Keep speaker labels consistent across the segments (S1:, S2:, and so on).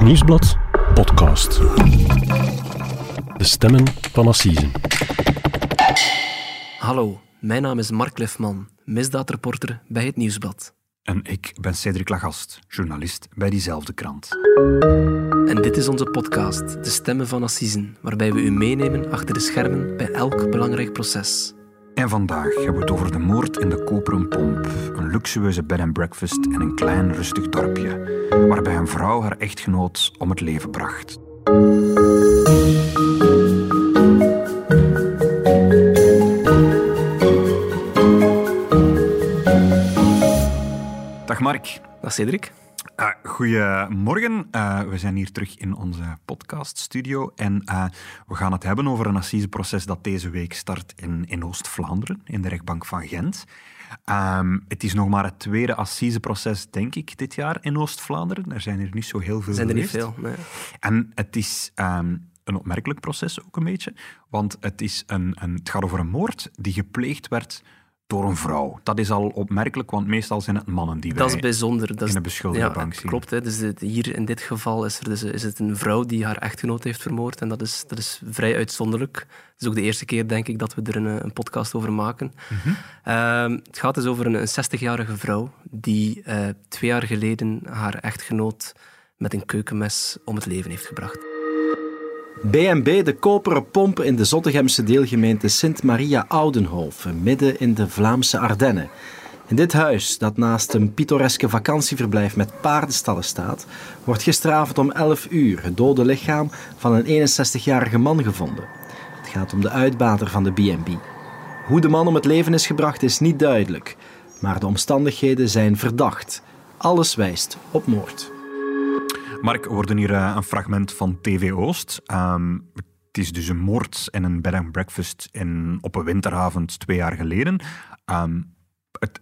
S1: Het Nieuwsblad podcast. De stemmen van Assisen.
S2: Hallo, mijn naam is Mark Lefman, misdaadreporter bij Het Nieuwsblad.
S3: En ik ben Cedric Lagast, journalist bij diezelfde krant.
S2: En dit is onze podcast, De Stemmen van Assisen, waarbij we u meenemen achter de schermen bij elk belangrijk proces.
S3: En vandaag hebben we het over de moord in de Koperen Pomp. Een luxueuze bed and breakfast in een klein rustig dorpje, waarbij een vrouw haar echtgenoot om het leven bracht. Dag Mark.
S2: Dag Cedric.
S3: Uh, goedemorgen. Uh, we zijn hier terug in onze podcaststudio en uh, we gaan het hebben over een assiseproces dat deze week start in, in Oost-Vlaanderen, in de rechtbank van Gent. Um, het is nog maar het tweede assiseproces, denk ik, dit jaar in Oost-Vlaanderen. Er zijn er niet zo heel veel
S2: Er zijn er niet veel, nee.
S3: En het is um, een opmerkelijk proces ook een beetje, want het, is een, een, het gaat over een moord die gepleegd werd door een vrouw. Dat is al opmerkelijk, want meestal zijn het mannen die wij
S2: Dat is bijzonder. Dat is,
S3: in de beschuldigde
S2: ja,
S3: bank
S2: het
S3: zien.
S2: klopt. Hè. Dus hier in dit geval is, er dus, is het een vrouw die haar echtgenoot heeft vermoord. En dat is, dat is vrij uitzonderlijk. Het is ook de eerste keer, denk ik, dat we er een, eh, een podcast over maken.
S3: Mhm.
S2: Ehm, het gaat dus over een, een 60-jarige vrouw die eh, twee jaar geleden haar echtgenoot met een keukenmes om het leven heeft gebracht.
S4: B&B de koperen pomp in de Zottegemse deelgemeente Sint-Maria-Oudenhoven, midden in de Vlaamse Ardennen. In dit huis, dat naast een pittoreske vakantieverblijf met paardenstallen staat, wordt gisteravond om 11 uur het dode lichaam van een 61-jarige man gevonden. Het gaat om de uitbater van de B&B. Hoe de man om het leven is gebracht is niet duidelijk, maar de omstandigheden zijn verdacht. Alles wijst op moord.
S3: Mark, we worden hier eh, een fragment van TV Oost. Ehm, het is dus een moord in een bed and breakfast in, op een winteravond twee jaar geleden. Ehm,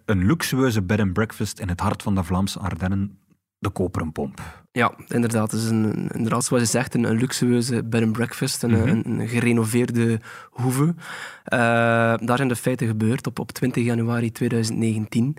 S3: een luxueuze bed and breakfast in het hart van de Vlaamse Ardennen, de Koperen Pomp.
S2: Ja, inderdaad. Het is een, inderdaad, zoals je zegt, een, een luxueuze bed and breakfast, een,
S3: Mhm.
S2: een, een gerenoveerde hoeve. Eh, daar zijn de feiten gebeurd op, op 20 januari 2019.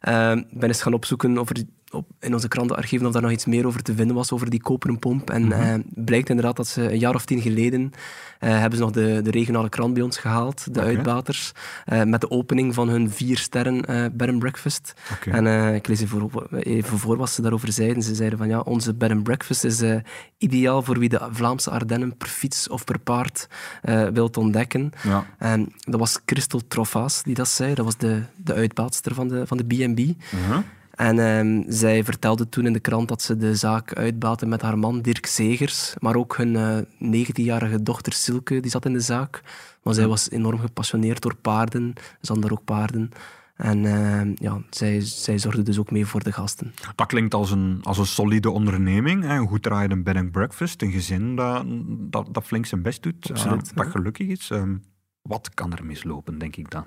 S2: Eh, Ik ben eens gaan opzoeken of er op, in onze krantenarchieven of daar nog iets meer over te vinden was, over die koperen pomp. En eh, blijkt inderdaad dat ze een jaar of tien geleden eh, hebben ze nog de, de regionale krant bij ons gehaald, de uitbaters, eh, met de opening van hun vier sterren bed and breakfast. En ik lees even voor, even voor wat ze daarover zeiden. Ze zeiden van ja, onze bed and breakfast is eh, ideaal voor wie de Vlaamse Ardennen per fiets of per paard eh wilt ontdekken.
S3: Ja.
S2: En dat was Christel Troffaas die dat zei. Dat was de, de uitbaatster van de, van de B&B.
S3: Uh-huh.
S2: En ehm, zij vertelde toen in de krant dat ze de zaak uitbaatte met haar man Dirk Zegers, maar ook hun eh 19-jarige dochter Silke, die zat in de zaak. Maar zij was enorm gepassioneerd door paarden. Ze hadden daar ook paarden. En ehm, ja, zij, zij zorgde dus ook mee voor de gasten.
S3: Dat klinkt als een, als een solide onderneming. Hè. Een goed draaiende bed and breakfast. Een gezin dat, dat, dat flink zijn best doet.
S2: Absoluut,
S3: eh, dat
S2: ja.
S3: gelukkig is. Ehm, wat kan er mislopen, denk ik dan?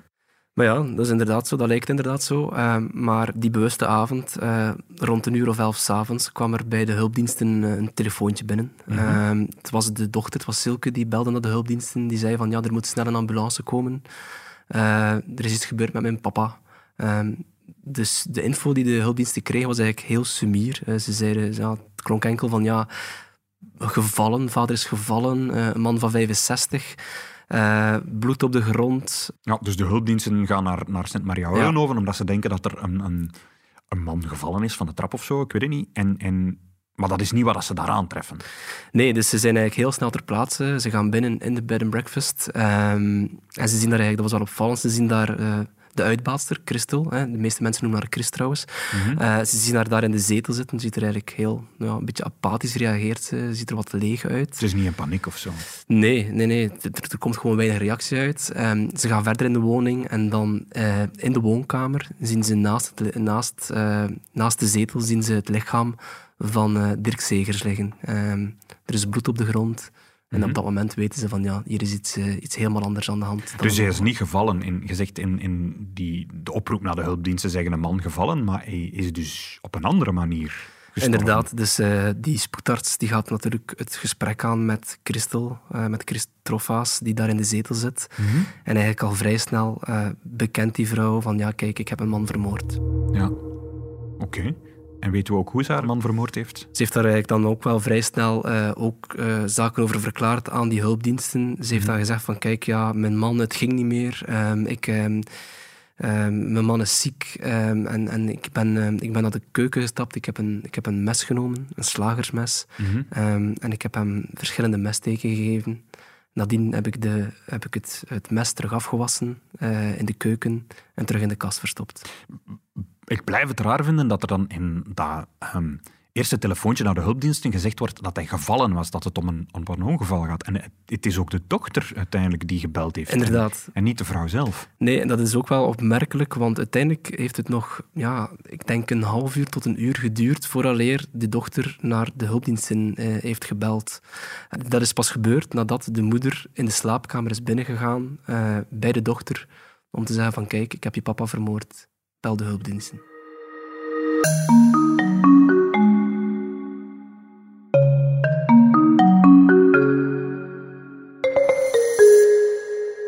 S2: Maar ja, dat is inderdaad zo, dat lijkt inderdaad zo. Ehm, maar die bewuste avond, eh, rond een uur of elf s'avonds, kwam er bij de hulpdiensten eh, een telefoontje binnen. Ehm, het was de dochter, het was Silke, die belde naar de hulpdiensten. Die zei van, ja, er moet snel een ambulance komen. Eh, er is iets gebeurd met mijn papa. Ehm, dus de info die de hulpdiensten kregen was eigenlijk heel sumier. Eh, ze zeiden, ja, het klonk enkel van, ja, gevallen, vader is gevallen, eh, een man van 65... eh, bloed op de grond,
S3: Ja, dus de hulpdiensten gaan naar, naar Sint-Maria-Oudenhoven omdat ze denken dat er een, een, een man gevallen is van de trap of zo, ik weet het niet. En, en, maar dat is niet wat ze daar aantreffen.
S2: Nee, dus ze zijn eigenlijk heel snel ter plaatse. Ze gaan binnen in de bed and breakfast. ehm, en ze zien daar eigenlijk, dat was wel opvallend, ze zien daar eh, de uitbaatster, Christel. Hè, de meeste mensen noemen haar Chris trouwens. Eh, ze zien haar daar in de zetel zitten. Ze ziet er eigenlijk heel, ja, een beetje apathisch reageert. Ze ziet er wat leeg uit.
S3: Ze is niet in paniek of zo.
S2: Nee, nee, nee. Er, er komt gewoon weinig reactie uit. Ehm, ze gaan verder in de woning en dan eh, in de woonkamer zien ze naast, het li- naast, naast de zetel zien ze het lichaam van eh, Dirk Segers liggen. Ehm, er is bloed op de grond. En op dat moment weten ze van ja, hier is iets, eh, iets helemaal anders aan de hand. dan-
S3: Dus hij is niet gevallen. In, gezegd in, in die, de oproep naar de hulpdiensten zeggen een man gevallen, maar hij is dus op een andere manier gestorven.
S2: Inderdaad, dus eh, die spoedarts die gaat natuurlijk het gesprek aan met Christel, eh, met Chris Troffaas, die daar in de zetel zit. En eigenlijk al vrij snel bekent die vrouw van ja, kijk, ik heb een man vermoord.
S3: Ja. Oké. En weten we ook hoe ze haar man vermoord heeft?
S2: Ze heeft daar eigenlijk dan ook wel vrij snel uh, ook uh, zaken over verklaard aan die hulpdiensten. Ze heeft dan gezegd van kijk, ja, mijn man, het ging niet meer. Um, ik... Um, Um, mijn man is ziek um, en, en ik, ben, um, ik ben naar de keuken gestapt. Ik heb een, ik heb een mes genomen, een slagersmes. Mm -hmm. en ik heb hem verschillende messteken gegeven. Nadien heb ik, de, heb ik het, het mes terug afgewassen uh, in de keuken en terug in de kast verstopt.
S3: Ik blijf het raar vinden dat er dan in dat eerste telefoontje naar de hulpdiensten gezegd wordt dat hij gevallen was, dat het om een, om een ongeval gaat. En het, is ook de dokter uiteindelijk die gebeld heeft.
S2: Inderdaad.
S3: En, en, niet de vrouw zelf.
S2: Nee, en dat is ook wel opmerkelijk, want uiteindelijk heeft het nog, ja, ik denk een half uur tot een uur geduurd vooraleer de dochter naar de hulpdiensten eh, heeft gebeld. Dat is pas gebeurd nadat de moeder in de slaapkamer is binnengegaan eh, bij de dochter om te zeggen van kijk, ik heb je papa vermoord, bel de hulpdiensten.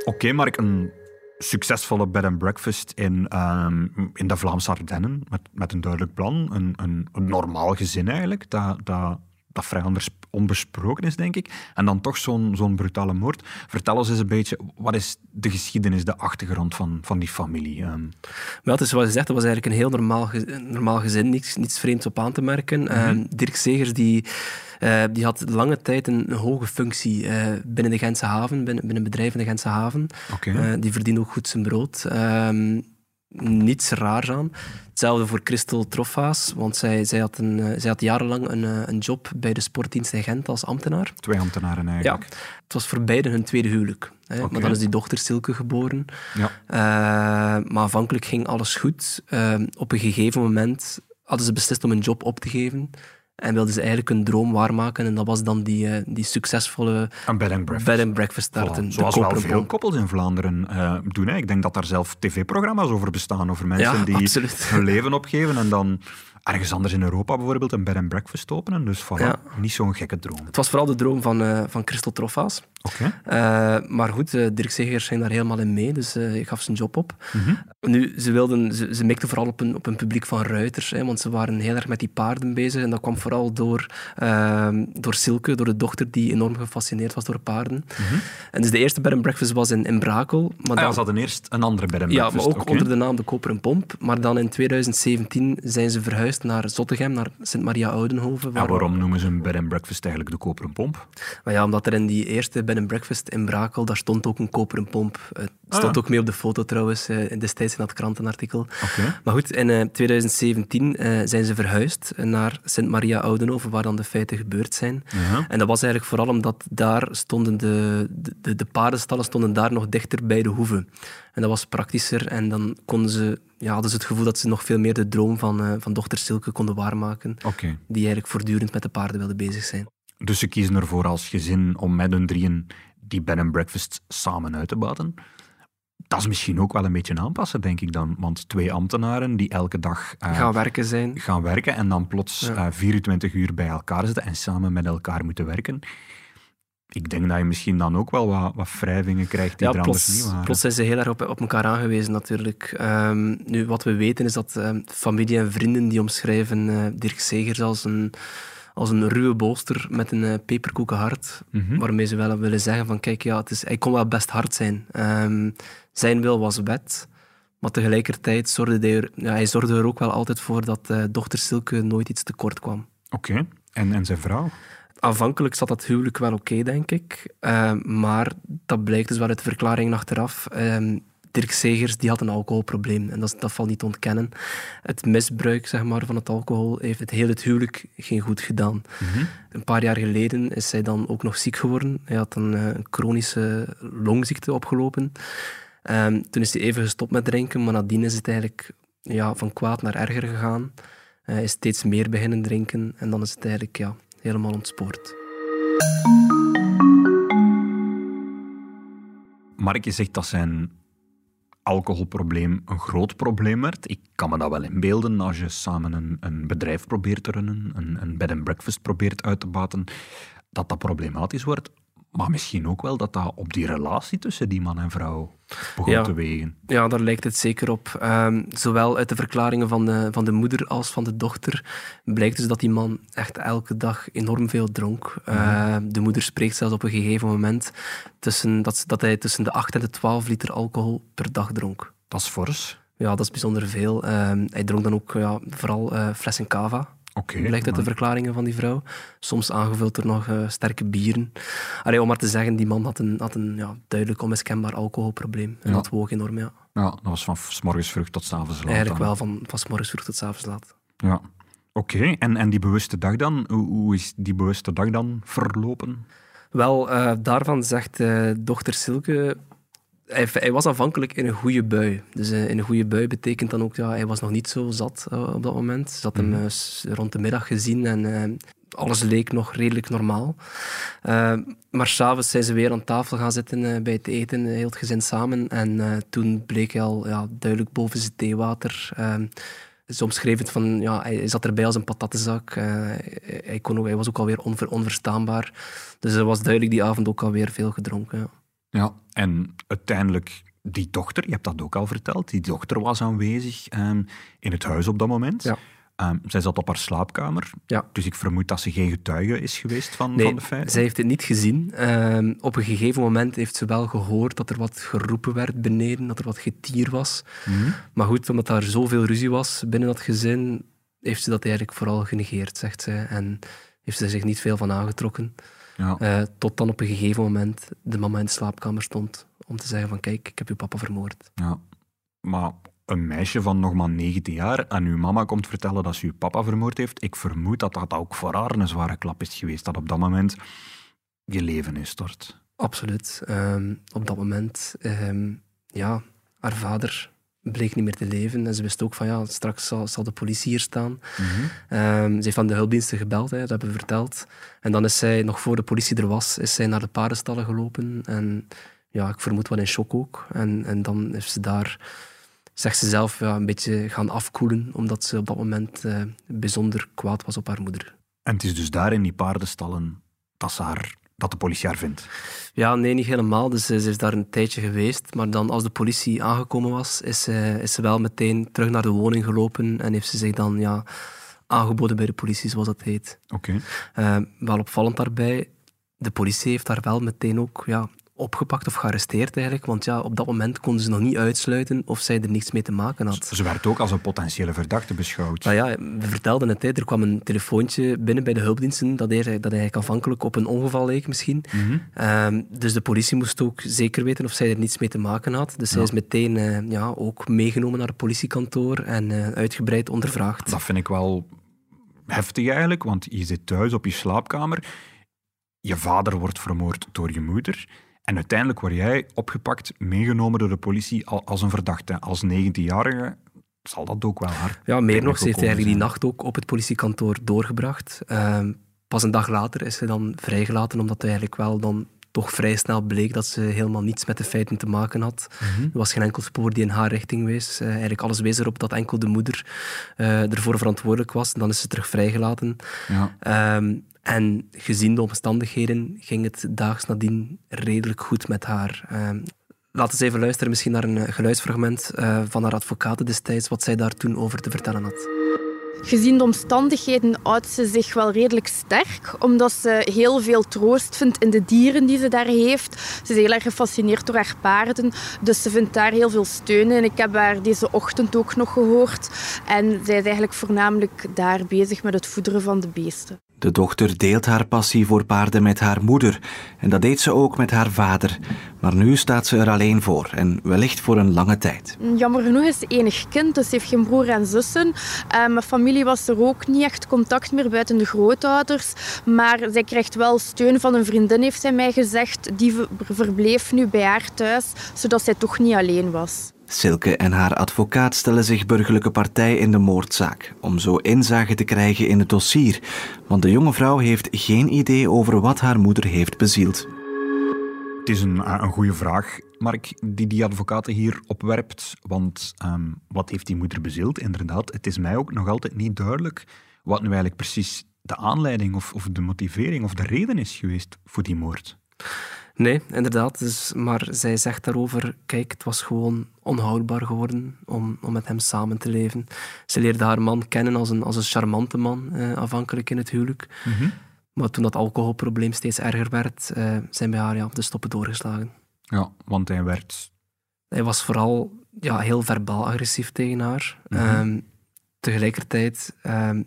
S3: Oké, okay, Mark, een succesvolle bed and breakfast in, um, in de Vlaamse Ardennen, met, met een duidelijk plan. Een, een, een normaal gezin eigenlijk, dat, dat, dat vrij onbesproken is, denk ik. En dan toch zo'n zo'n brutale moord. Vertel ons eens een beetje, wat is de geschiedenis, de achtergrond van, van die familie? Um...
S2: Wel, het is zoals je zegt, dat was eigenlijk een heel normaal, normaal gezin, niets, niets vreemds op aan te merken. Mm -hmm. Dirk Segers, die uh, die had lange tijd een, hoge functie uh, binnen de Gentse haven, binnen, binnen een bedrijf in de Gentse haven.
S3: Okay. Uh,
S2: die verdiende ook goed zijn brood. Niets raars aan. Hetzelfde voor Christel Troffaas, want zij, zij, had een, zij had jarenlang een, een job bij de sportdienst in Gent als ambtenaar.
S3: Twee ambtenaren eigenlijk.
S2: Ja, het was voor beiden hun tweede huwelijk. Hè. Okay. Maar dan is die dochter Silke geboren.
S3: Ja.
S2: Uh, maar aanvankelijk ging alles goed. Uh, op een gegeven moment hadden ze beslist om een job op te geven. En wilden ze eigenlijk een droom waarmaken. En dat was dan die, uh, die succesvolle
S3: een bed and breakfast,
S2: bed and breakfast starten.
S3: Voilà. Zoals wel veel koppels in Vlaanderen uh, doen. Hè. Ik denk dat daar zelf tv-programma's over bestaan. Over mensen
S2: ja,
S3: die
S2: absoluut.
S3: hun leven opgeven en dan ergens anders in Europa bijvoorbeeld een bed and breakfast openen. Dus voilà, ja. niet zo'n gekke droom.
S2: Het was vooral de droom van, uh, van Christel Troffaas.
S3: Okay.
S2: Uh, maar goed, uh, Dirk Segers ging daar helemaal in mee, dus hij gaf zijn job op.
S3: Mm -hmm.
S2: Nu, ze, wilden, ze, ze mikten vooral op een, op een publiek van ruiters, hè, want ze waren heel erg met die paarden bezig. En dat kwam vooral door, door Silke, door de dochter die enorm gefascineerd was door paarden.
S3: Mm -hmm.
S2: En dus de eerste bed and breakfast was in, in Brakel. Maar
S3: ah,
S2: dan,
S3: ze hadden eerst een andere bed and
S2: ja,
S3: breakfast.
S2: maar ook
S3: okay.
S2: onder de naam De Koperen Pomp. Maar dan in 2017 zijn ze verhuisd naar Zottegem, naar Sint-Maria-Oudenhoven.
S3: Waar... Ja, waarom noemen ze een bed and breakfast eigenlijk de koperen pomp?
S2: Maar ja, omdat er in die eerste bed and breakfast in Brakel, daar stond ook een koperen pomp. Het stond
S3: Ah, ja.
S2: ook mee op de foto trouwens, eh, destijds in dat krantenartikel. Maar goed, in eh, 2017 eh, zijn ze verhuisd naar Sint-Maria-Oudenhoven, waar dan de feiten gebeurd zijn.
S3: Ja.
S2: En dat was eigenlijk vooral omdat daar stonden de, de, de paardenstallen stonden daar nog dichter bij de hoeve. En dat was praktischer en dan konden ze, ja, hadden ze het gevoel dat ze nog veel meer de droom van, uh, van dochter Silke konden waarmaken. Die eigenlijk voortdurend met de paarden wilden bezig zijn.
S3: Dus ze kiezen ervoor als gezin om met hun drieën die bed and breakfast samen uit te baten. Dat is misschien ook wel een beetje aanpassen, denk ik dan. Want twee ambtenaren die elke dag uh,
S2: gaan werken zijn.
S3: gaan werken en dan plots
S2: Ja.
S3: uh, 24 uur bij elkaar zitten en samen met elkaar moeten werken. Ik denk dat je misschien dan ook wel wat, wat wrijvingen krijgt die
S2: Ja,
S3: er anders
S2: plots,
S3: niet waren.
S2: plots zijn ze heel erg op, op elkaar aangewezen natuurlijk. Ehm, nu, wat we weten is dat ehm, familie en vrienden die omschrijven eh, Dirk Segers als een, als een ruwe bolster met een uh, peperkoeken hart.
S3: Mhm.
S2: Waarmee ze wel willen zeggen van kijk, ja, het is, hij kon wel best hard zijn. Ehm, zijn wil was wet. Maar tegelijkertijd zorgde hij er, ja, hij zorgde er ook wel altijd voor dat eh, dochter Silke nooit iets tekort kwam.
S3: Oké. En, en zijn vrouw?
S2: Aanvankelijk zat dat huwelijk wel oké, denk ik. Uh, maar dat blijkt dus wel uit de verklaring achteraf. Uh, Dirk Segers die had een alcoholprobleem en dat, dat valt niet te ontkennen. Het misbruik zeg maar, van het alcohol heeft het hele het huwelijk geen goed gedaan.
S3: Mhm.
S2: Een paar jaar geleden is hij dan ook nog ziek geworden. Hij had een, een chronische longziekte opgelopen. Um, toen is hij even gestopt met drinken, maar nadien is het eigenlijk ja, van kwaad naar erger gegaan. Hij is steeds meer beginnen drinken en dan is het eigenlijk ja, helemaal ontspoord.
S3: Mark, je zegt dat zijn alcoholprobleem een groot probleem werd. Ik kan me dat wel inbeelden als je samen een, een bedrijf probeert te runnen, een, een bed and breakfast probeert uit te baten, dat dat problematisch wordt. Maar misschien ook wel dat dat op die relatie tussen die man en vrouw begon
S2: Ja.
S3: te wegen.
S2: Ja, daar lijkt het zeker op. Ehm, zowel uit de verklaringen van de, van de moeder als van de dochter blijkt dus dat die man echt elke dag enorm veel dronk. Ehm, de moeder spreekt zelfs op een gegeven moment tussen, dat, dat hij tussen de 8 en de 12 liter alcohol per dag dronk.
S3: Dat is fors.
S2: Ja, dat is bijzonder veel. Ehm, hij dronk dan ook ja, vooral eh, flessen cava.
S3: Oké.
S2: Blijkt uit de verklaringen van die vrouw. Soms aangevuld door nog eh, sterke bieren. Allee, om maar te zeggen, die man had een, had een ja, duidelijk onmiskenbaar alcoholprobleem. En
S3: Ja.
S2: dat woog enorm, ja.
S3: Ja, dat was van s morgens vroeg tot s avonds laat.
S2: Eigenlijk
S3: dan.
S2: wel van, van 's morgens vroeg tot 's avonds laat.
S3: Ja. Oké, en, en die bewuste dag dan? Hoe, hoe is die bewuste dag dan verlopen?
S2: Wel, eh, daarvan zegt eh, dochter Silke... Hij, hij was aanvankelijk in een goede bui. Dus eh, in een goede bui betekent dan ook... Ja, hij was nog niet zo zat eh, op dat moment. Ze had hem eh, s- rond de middag gezien en eh, alles leek nog redelijk normaal. Eh, maar s'avonds zijn ze weer aan tafel gaan zitten eh, bij het eten, eh, heel het gezin samen. En eh, toen bleek hij al ja, duidelijk boven zijn theewater... eh, ze omschreef het van, ja, hij zat erbij als een patattenzak. Eh, hij, hij kon ook, hij was ook alweer onver, onverstaanbaar. Dus er was duidelijk die avond ook alweer veel gedronken. Ja.
S3: Ja, en uiteindelijk die dochter, je hebt dat ook al verteld, die dochter was aanwezig ehm, in het huis op dat moment.
S2: Ja.
S3: Ehm, zij zat op haar slaapkamer,
S2: Ja.
S3: dus ik vermoed dat ze geen getuige is geweest van,
S2: Nee,
S3: van de feiten.
S2: zij heeft het niet gezien. Ehm, op een gegeven moment heeft ze wel gehoord dat er wat geroepen werd beneden, dat er wat getier was.
S3: Mhm.
S2: Maar goed, omdat daar zoveel ruzie was binnen dat gezin, heeft ze dat eigenlijk vooral genegeerd, zegt zij. En heeft ze er zich niet veel van aangetrokken.
S3: Ja.
S2: Eh, tot dan op een gegeven moment de mama in de slaapkamer stond om te zeggen van kijk, ik heb uw papa vermoord.
S3: Ja. Maar een meisje van nog maar 19 jaar aan uw mama komt vertellen dat ze uw papa vermoord heeft, ik vermoed dat dat ook voor haar een zware klap is geweest, dat op dat moment je leven instort.
S2: Absoluut. Ehm, op dat moment, ehm, ja, haar vader bleek niet meer te leven. En ze wist ook van, ja, straks zal, zal de politie hier staan. Ehm, ze heeft van de hulpdiensten gebeld, hè, dat hebben we verteld. En dan is zij, nog voor de politie er was, is zij naar de paardenstallen gelopen. En ja, ik vermoed wel in shock ook. En, en dan heeft ze daar, zegt ze zelf, ja, een beetje gaan afkoelen, omdat ze op dat moment eh, bijzonder kwaad was op haar moeder.
S3: En het is dus daar in die paardenstallen dat, ze haar, dat de politie haar vindt.
S2: Ja, nee, niet helemaal. Dus eh, ze is daar een tijdje geweest. Maar dan, als de politie aangekomen was, is ze, is ze wel meteen terug naar de woning gelopen en heeft ze zich dan ja, aangeboden bij de politie, zoals dat heet.
S3: Oké.
S2: Eh, wel opvallend daarbij, de politie heeft haar wel meteen ook ja, opgepakt of gearresteerd eigenlijk. Want ja, op dat moment konden ze nog niet uitsluiten of zij er niets mee te maken had.
S3: Ze werd ook als een potentiële verdachte beschouwd.
S2: Nou ja, we vertelden het, hè. er kwam een telefoontje binnen bij de hulpdiensten dat, hij, dat eigenlijk aanvankelijk op een ongeval leek misschien. Ehm, dus de politie moest ook zeker weten of zij er niets mee te maken had. Dus zij is meteen eh, ja, ook meegenomen naar het politiekantoor en eh, uitgebreid ondervraagd.
S3: Dat vind ik wel heftig eigenlijk, want je zit thuis op je slaapkamer, je vader wordt vermoord door je moeder en uiteindelijk word jij opgepakt, meegenomen door de politie al- als een verdachte. Als 19-jarige zal dat ook wel hard
S2: Ja, meer nog, ze heeft eigenlijk die nacht ook op het politiekantoor doorgebracht. Ehm, pas een dag later is ze dan vrijgelaten, omdat het eigenlijk wel dan toch vrij snel bleek dat ze helemaal niets met de feiten te maken had.
S3: Mhm.
S2: Er was geen enkel spoor die in haar richting wees. Eh, eigenlijk alles wees erop dat enkel de moeder eh, ervoor verantwoordelijk was. En dan is ze terug vrijgelaten.
S3: Ja.
S2: Ehm, en gezien de omstandigheden ging het daags nadien redelijk goed met haar. Ehm, laten we even luisteren misschien naar een eh, geluidsfragment eh, van haar advocaat destijds, wat zij daar toen over te vertellen had.
S5: Gezien de omstandigheden houdt ze zich wel redelijk sterk, omdat ze heel veel troost vindt in de dieren die ze daar heeft. Ze is heel erg gefascineerd door haar paarden, dus ze vindt daar heel veel steun in. Ik heb haar deze ochtend ook nog gehoord en zij is eigenlijk voornamelijk daar bezig met het voederen van de beesten.
S4: De dochter deelt haar passie voor paarden met haar moeder. En dat deed ze ook met haar vader. Maar nu staat ze er alleen voor en wellicht voor een lange tijd.
S5: Jammer genoeg is ze enig kind, dus ze heeft geen broer en zussen. Eh, mijn familie was er ook niet echt contact meer buiten de grootouders. Maar zij krijgt wel steun van een vriendin, heeft zij mij gezegd. Die ver- verbleef nu bij haar thuis, zodat zij toch niet alleen was.
S4: Silke en haar advocaat stellen zich burgerlijke partij in de moordzaak, om zo inzage te krijgen in het dossier. Want de jonge vrouw heeft geen idee over wat haar moeder heeft bezield.
S3: Het is een, eh, een goede vraag, Mark, die die advocaten hier opwerpt. Want ehm, wat heeft die moeder bezield? Inderdaad, het is mij ook nog altijd niet duidelijk wat nu eigenlijk precies de aanleiding of, of de motivering of de reden is geweest voor die moord.
S2: Nee, inderdaad. Dus, maar zij zegt daarover, kijk, het was gewoon onhoudbaar geworden om, om met hem samen te leven. Ze leerde haar man kennen als een, als een charmante man, eh, afhankelijk in het huwelijk.
S3: Mhm.
S2: Maar toen dat alcoholprobleem steeds erger werd, eh, zijn bij haar ja, de stoppen doorgeslagen.
S3: Ja, want hij werd...
S2: Hij was vooral ja, heel verbaal agressief tegen haar.
S3: Mhm.
S2: Ehm, tegelijkertijd, ehm,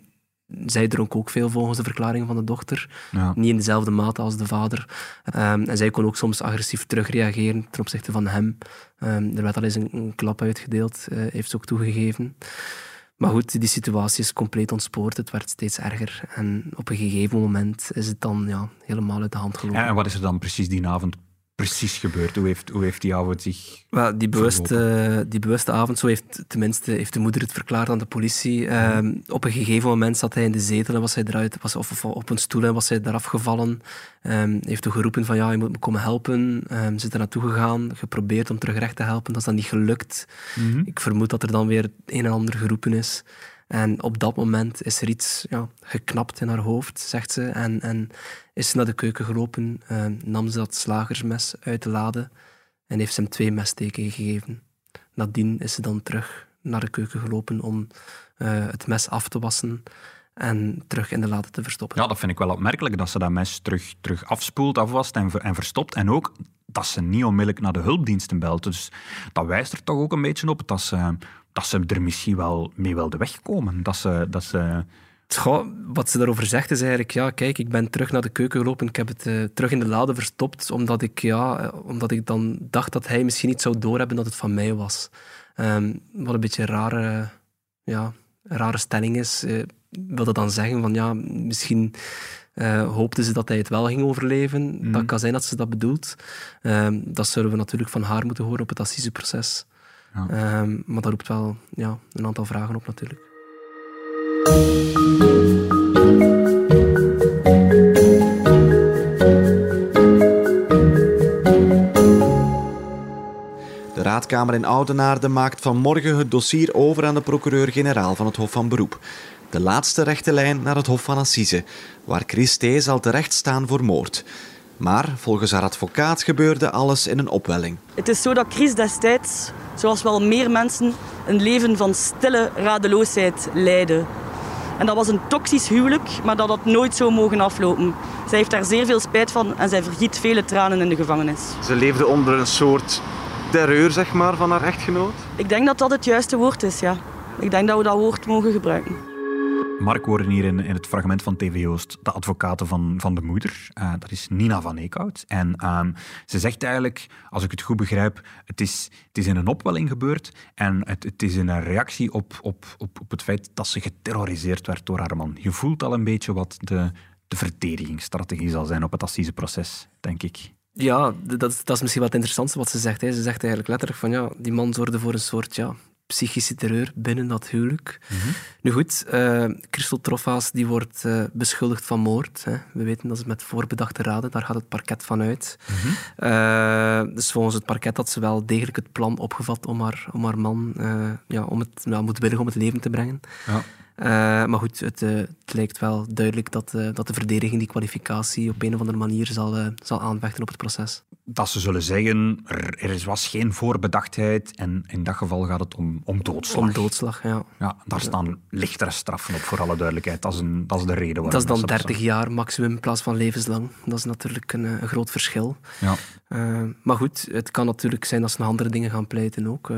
S2: zij dronk ook veel volgens de verklaring van de dochter.
S3: Ja.
S2: Niet in dezelfde mate als de vader. Ehm, en zij kon ook soms agressief terugreageren ten opzichte van hem. Ehm, er werd al eens een, een klap uitgedeeld, eh, heeft ze ook toegegeven. Maar goed, die situatie is compleet ontspoord. Het werd steeds erger. En op een gegeven moment is het dan ja, helemaal uit de hand gelopen.
S3: En wat is er dan precies die avond precies gebeurd? Hoe heeft, hoe heeft die avond zich...
S2: Wel, die, bewuste, die bewuste avond, zo heeft tenminste heeft de moeder het verklaard aan de politie. Ehm, op een gegeven moment zat hij in de zetel en was hij eruit, was, of, of op een stoel en was hij eraf gevallen. Ehm heeft toen geroepen van ja, je moet me komen helpen. Ze is er naartoe gegaan, geprobeerd om terug recht te helpen. Dat is dan niet gelukt. Ik vermoed dat er dan weer een en ander geroepen is. En op dat moment is er iets ja, geknapt in haar hoofd, zegt ze. En, en is ze naar de keuken gelopen, eh, nam ze dat slagersmes uit de lade en heeft ze hem twee messteken gegeven. Nadien is ze dan terug naar de keuken gelopen om eh, het mes af te wassen en terug in de lade te verstoppen.
S3: Ja, dat vind ik wel opmerkelijk, dat ze dat mes terug, terug afspoelt, afwast en, en verstopt. En ook dat ze niet onmiddellijk naar de hulpdiensten belt. Dus dat wijst er toch ook een beetje op dat ze, dat ze er misschien wel mee wilde wegkomen. Dat ze... Dat ze
S2: Goh, wat ze daarover zegt is eigenlijk, ja, kijk, ik ben terug naar de keuken gelopen, ik heb het eh, terug in de lade verstopt, omdat ik, ja, eh, omdat ik dan dacht dat hij misschien niet zou doorhebben dat het van mij was. Ehm, wat een beetje een rare, ja, rare stelling is. Eh, wil dat dan zeggen van, ja, misschien eh hoopte ze dat hij het wel ging overleven. Dat kan zijn dat ze dat bedoelt. Ehm, dat zullen we natuurlijk van haar moeten horen op het assiseproces.
S3: Ja.
S2: Ehm, maar dat roept wel ja, een aantal vragen op natuurlijk.
S6: De Raadkamer in Oudenaarde maakt vanmorgen het dossier over aan de procureur-generaal van het Hof van Beroep. De laatste rechte lijn naar het Hof van Assise, waar Chris T. zal terechtstaan voor moord. Maar volgens haar advocaat gebeurde alles in een opwelling.
S7: Het is zo dat Chris destijds, zoals wel meer mensen, een leven van stille radeloosheid leidde. En dat was een toxisch huwelijk, maar dat had nooit zo mogen aflopen. Zij heeft daar zeer veel spijt van en zij vergiet vele tranen in de gevangenis.
S8: Ze leefde onder een soort terreur, zeg maar, van haar echtgenoot.
S7: Ik denk dat dat het juiste woord is, ja. Ik denk dat we dat woord mogen gebruiken.
S3: Mark hoorde hier in, in het fragment van TV Joost de advocate van, van de moeder. Eh, dat is Nina van Eekhout. En ehm, ze zegt eigenlijk, als ik het goed begrijp, het is, het is in een opwelling gebeurd en het, het is in een reactie op, op, op, op het feit dat ze geterroriseerd werd door haar man. Je voelt al een beetje wat de, de verdedigingsstrategie zal zijn op het assiseproces, denk ik.
S2: Ja, dat, dat is misschien wat het interessantste wat ze zegt. Hè. Ze zegt eigenlijk letterlijk van ja, die man zorgde voor een soort ja, psychische terreur binnen dat huwelijk. Nu goed, eh Christel Troffaas die wordt eh, beschuldigd van moord. Hè. We weten dat is met voorbedachte raden, daar gaat het parket van uit. Eh, dus volgens het parket had ze wel degelijk het plan opgevat om haar, om haar man ja, om het, ja, moedwillig om het leven te brengen.
S3: Ja.
S2: Eh, maar goed, het, eh, het lijkt wel duidelijk dat, eh, dat de verdediging die kwalificatie op een of andere manier zal, zal aanvechten op het proces.
S3: Dat ze zullen zeggen, er, er was geen voorbedachtheid en in dat geval gaat het om, om doodslag.
S2: Om doodslag, ja.
S3: Ja, daar staan lichtere straffen op, voor alle duidelijkheid. Dat is, een, dat is de reden waarom
S2: Dat is dan
S3: ze
S2: 30 jaar maximum in plaats van levenslang. Dat is natuurlijk een, een groot verschil.
S3: Ja,
S2: maar goed, het kan natuurlijk zijn dat ze naar andere dingen gaan pleiten ook.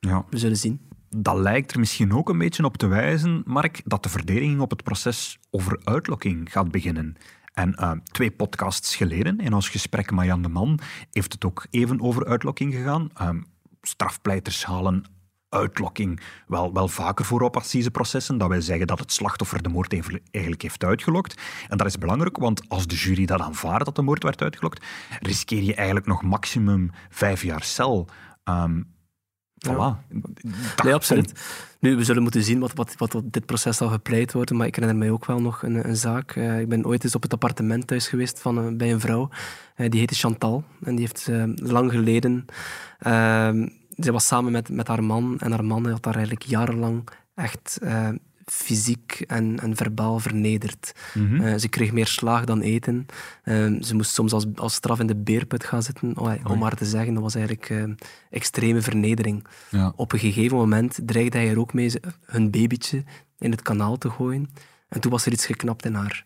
S3: Ja.
S2: we zullen zien.
S3: Dat lijkt er misschien ook een beetje op te wijzen, Mark, dat de verdediging op het proces over uitlokking gaat beginnen. En eh, twee podcasts geleden, in ons gesprek met Jan de Man, heeft het ook even over uitlokking gegaan. Ehm, strafpleiters halen uitlokking wel, wel vaker voor op assiseprocessen. Dat wil zeggen dat het slachtoffer de moord eigenlijk heeft uitgelokt. En dat is belangrijk, want als de jury dat aanvaardt dat de moord werd uitgelokt, riskeer je eigenlijk nog maximum vijf jaar cel. Ehm voilà. Dat
S2: Nee, absoluut. Nu, we zullen moeten zien wat, wat, wat op dit proces zal gepleit worden. Maar ik herinner mij ook wel nog een, een zaak. Eh, ik ben ooit eens op het appartement thuis geweest van, eh, bij een vrouw. Eh, die heette Chantal. En die heeft lang geleden... ehm zij was samen met, met haar man. En haar man had daar eigenlijk jarenlang echt fysiek en, en verbaal vernederd.
S3: Mhm.
S2: Eh, ze kreeg meer slaag dan eten. Eh, ze moest soms als, als straf in de beerput gaan zitten, oh, om maar te zeggen. Dat was eigenlijk eh, extreme vernedering.
S3: Ja.
S2: Op een gegeven moment dreigde hij er ook mee hun babytje in het kanaal te gooien. En toen was er iets geknapt in haar.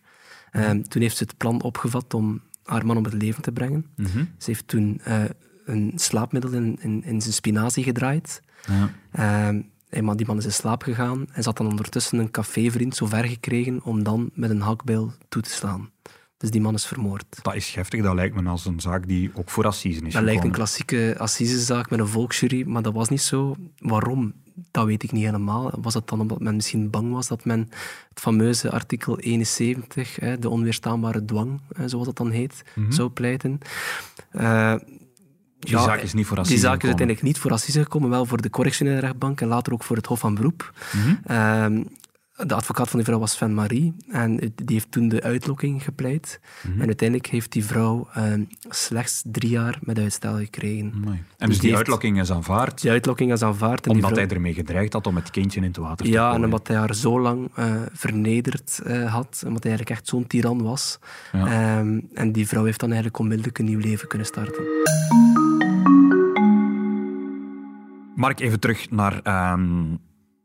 S2: Eh, toen heeft ze het plan opgevat om haar man om het leven te brengen.
S3: Mhm.
S2: Ze heeft toen eh, een slaapmiddel in, in, in zijn spinazie gedraaid.
S3: Ja.
S2: Ehm, en man- die man is in slaap gegaan en had dan ondertussen een cafévriend zo ver gekregen om dan met een hakbijl toe te slaan. Dus die man is vermoord.
S3: Dat is heftig. Dat lijkt me als een zaak die ook voor Assisen is
S2: Dat lijkt een klassieke assisezaak met een volksjury, maar dat was niet zo. Waarom? Dat weet ik niet helemaal. Was het dan omdat men misschien bang was dat men het fameuze artikel 71, hè, de onweerstaanbare dwang, hè, zoals dat dan heet, zou pleiten? Eh,
S3: Die zaak is niet voor
S2: Die is uiteindelijk niet voor Assise gekomen, wel voor de correctionele rechtbank en later ook voor het Hof van Beroep.
S3: Mhm.
S2: Ehm, de advocaat van die vrouw was Sven Marie en die heeft toen de uitlokking gepleit.
S3: Mhm.
S2: En uiteindelijk heeft die vrouw ehm, slechts drie jaar met uitstel gekregen.
S3: Amai. En
S2: Dus
S3: dus
S2: die
S3: uitlokking is aanvaard,
S2: Die uitlokking is aanvaard. En
S3: omdat
S2: vrouw-
S3: hij ermee gedreigd had om het kindje in het water te
S2: Ja, en
S3: gooien.
S2: omdat hij haar zo lang eh, vernederd eh, had, omdat hij eigenlijk echt zo'n tiran was.
S3: Ja.
S2: Ehm, en die vrouw heeft dan eigenlijk onmiddellijk een nieuw leven kunnen starten.
S3: Mark, even terug naar ehm,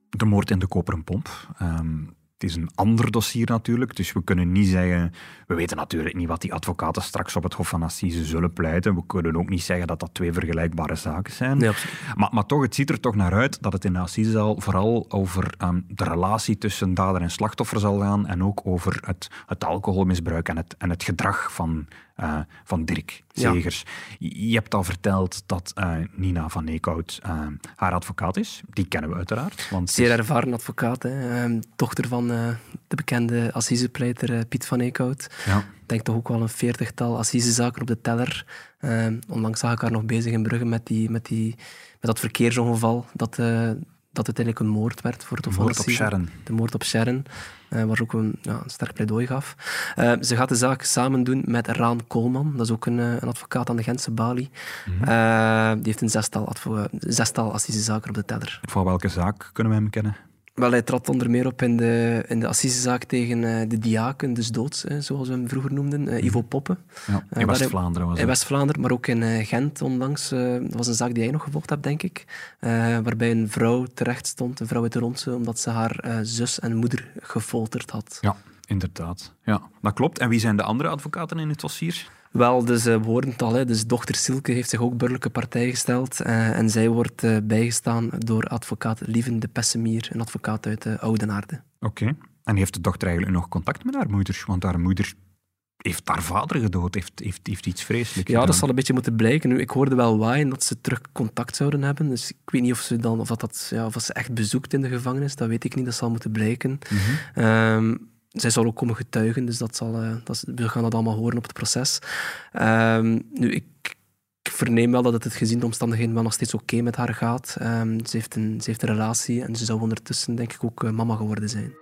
S3: de moord in de Koperen Pomp. Ehm, het is een ander dossier natuurlijk, dus we kunnen niet zeggen... We weten natuurlijk niet wat die advocaten straks op het Hof van Assise zullen pleiten. We kunnen ook niet zeggen dat dat twee vergelijkbare zaken zijn.
S2: Nee.
S3: Maar, maar toch, het ziet er toch naar uit dat het in de Assisezaal vooral over ehm, de relatie tussen dader en slachtoffer zal gaan en ook over het, het alcoholmisbruik en het, en het gedrag van, eh, van Dirk. Zegers. Je je hebt al verteld dat eh, Nina van Eekhout eh, haar advocaat is. Die kennen we uiteraard. Want
S2: Zeer ervaren advocaat, hè. Ehm, dochter van de bekende assisepleiter Piet van Eekhout.
S3: ja.
S2: Ik denk toch ook wel een veertigtal assisezaken op de teller. Ehm, onlangs zag ik haar nog bezig in Brugge met, die, met, die, met dat verkeersongeval dat, dat uiteindelijk een moord werd voor het van
S3: Moord op. Sharon.
S2: De moord op Sharon, eh, waar ze ook een, ja, een sterk pleidooi gaf. Eh, ze gaat de zaak samen doen met Raan Koolman, dat is ook een, eh, een advocaat aan de Gentse Balie. Eh, die heeft een zestal, zestal assisezaken op de teller.
S3: Van welke zaak kunnen we hem kennen?
S2: Wel, hij trad onder meer op in de, in de assisezaak tegen eh, de diaken des doods, hè, zoals we hem vroeger noemden, eh, Ivo Poppe.
S3: Ja,
S2: Eh,
S3: in West-Vlaanderen was
S2: In. West-Vlaanderen, maar ook in Gent onlangs. dat was een zaak die jij nog gevolgd hebt, denk ik. waarbij een vrouw terecht stond, een vrouw uit de Rondse, omdat ze haar zus en moeder gefolterd had.
S3: Ja, inderdaad. Ja, dat klopt. En wie zijn de andere advocaten in het dossier?
S2: Wel, dus we hoorden het al, hè, dus dochter Silke heeft zich ook burgerlijke partij gesteld. eh, en zij wordt eh, bijgestaan door advocaat Lieven de Pessemier, een advocaat uit uh, Oudenaarde.
S3: Oké. En heeft de dochter eigenlijk nog contact met haar moeder? Want haar moeder heeft haar vader gedood, heeft, heeft, heeft iets vreselijks
S2: Ja, dat zal een beetje moeten blijken. Nu, ik hoorde wel waaien dat ze terug contact zouden hebben. Dus ik weet niet of ze, dan, of dat, ja, of ze echt bezoekt in de gevangenis. Dat weet ik niet, dat zal moeten blijken. Ehm, zij zal ook komen getuigen, dus dat zal, eh, dat we gaan dat allemaal horen op het proces. Ehm, nu, ik, ik verneem wel dat het, het gezien de omstandigheden wel nog steeds oké met haar gaat. Ehm, ze, heeft een, ze heeft een relatie en ze zou ondertussen denk ik ook eh, mama geworden zijn.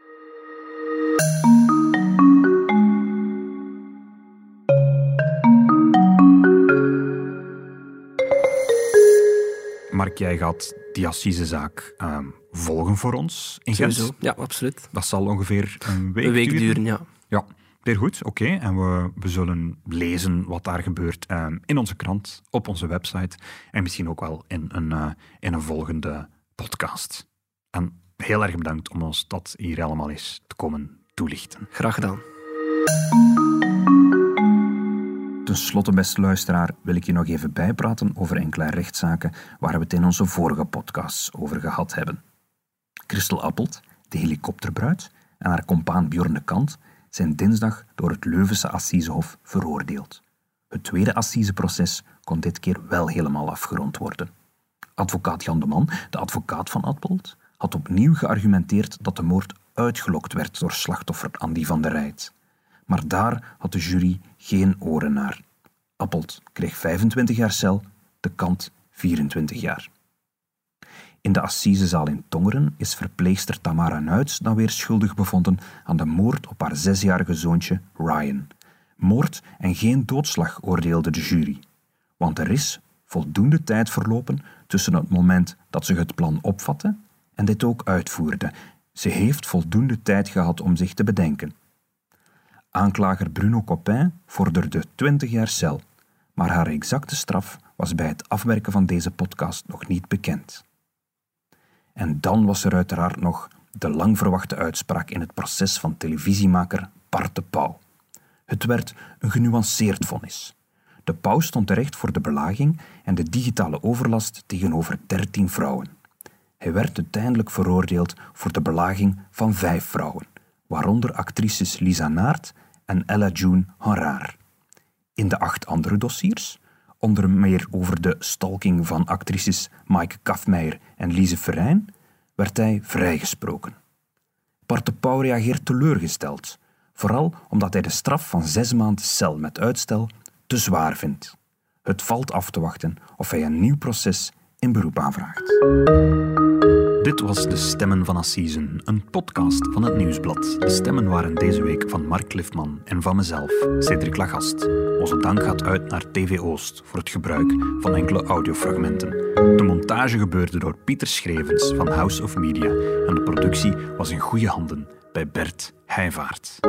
S3: Mark, jij gaat die assisezaak ehm, volgen voor ons in Gent.
S2: Ja, absoluut.
S3: Dat zal ongeveer een week,
S2: Een week duren, ja.
S3: Ja, zeer goed. Oké. En we, we zullen lezen wat daar gebeurt ehm, in onze krant, op onze website en misschien ook wel in een, eh, in een volgende podcast. En heel erg bedankt om ons dat hier allemaal eens te komen toelichten.
S2: Graag gedaan.
S9: Ten slotte, beste luisteraar, wil ik je nog even bijpraten over enkele rechtszaken waar we het in onze vorige podcasts over gehad hebben. Christel Appelt, de helikopterbruid, en haar compaan Bjorn de Kant zijn dinsdag door het Leuvense Assisehof veroordeeld. Het tweede assiseproces kon dit keer wel helemaal afgerond worden. Advocaat Jan de Man, de advocaat van Appelt, had opnieuw geargumenteerd dat de moord uitgelokt werd door slachtoffer Andy van der Rijt. Maar daar had de jury geen oren naar. Appelt kreeg 25 jaar cel, de kant 24 jaar. In de assisezaal in Tongeren is verpleegster Tamara Nuits dan weer schuldig bevonden aan de moord op haar zesjarige zoontje Ryan. Moord en geen doodslag oordeelde de jury. Want er is voldoende tijd verlopen tussen het moment dat ze het plan opvatte en dit ook uitvoerde.
S3: Ze heeft voldoende tijd gehad om zich te bedenken. Aanklager Bruno Copin vorderde 20 jaar cel, maar haar exacte straf was bij het afwerken van deze podcast nog niet bekend. En dan was er uiteraard nog de lang verwachte uitspraak in het proces van televisiemaker Bart de Pauw. Het werd een genuanceerd vonnis. De Pauw stond terecht voor de belaging en de digitale overlast tegenover 13 vrouwen. Hij werd uiteindelijk veroordeeld voor de belaging van vijf vrouwen, waaronder actrices Lisa Naert en Ella June Honraar. In de acht andere dossiers, onder meer over de stalking van actrices Maaike Kafmeijer en Lise Verijn, werd hij vrijgesproken. Bart Pauw reageert teleurgesteld, vooral omdat hij de straf van zes maanden cel met uitstel te zwaar vindt. Het valt af te wachten of hij een nieuw proces in beroep aanvraagt.
S10: Dit was De Stemmen van Assisen, een podcast van het Nieuwsblad. De stemmen waren deze week van Mark Cliffman en van mezelf, Cedric Lagast. Onze dank gaat uit naar TV Oost voor het gebruik van enkele audiofragmenten. De montage gebeurde door Pieter Schrevens van House of Media en de productie was in goede handen bij Bert Heijvaart.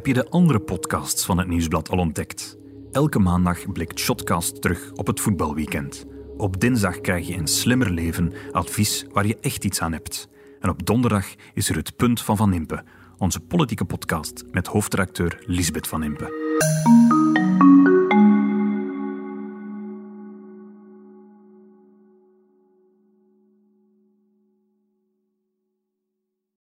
S10: Heb je de andere podcasts van het Nieuwsblad al ontdekt? Elke maandag blikt Shotcast terug op het voetbalweekend. Op dinsdag krijg je een slimmer leven advies waar je echt iets aan hebt. En op donderdag is er het Punt van Van Impe, onze politieke podcast met hoofdredacteur Lisbeth Van Impe.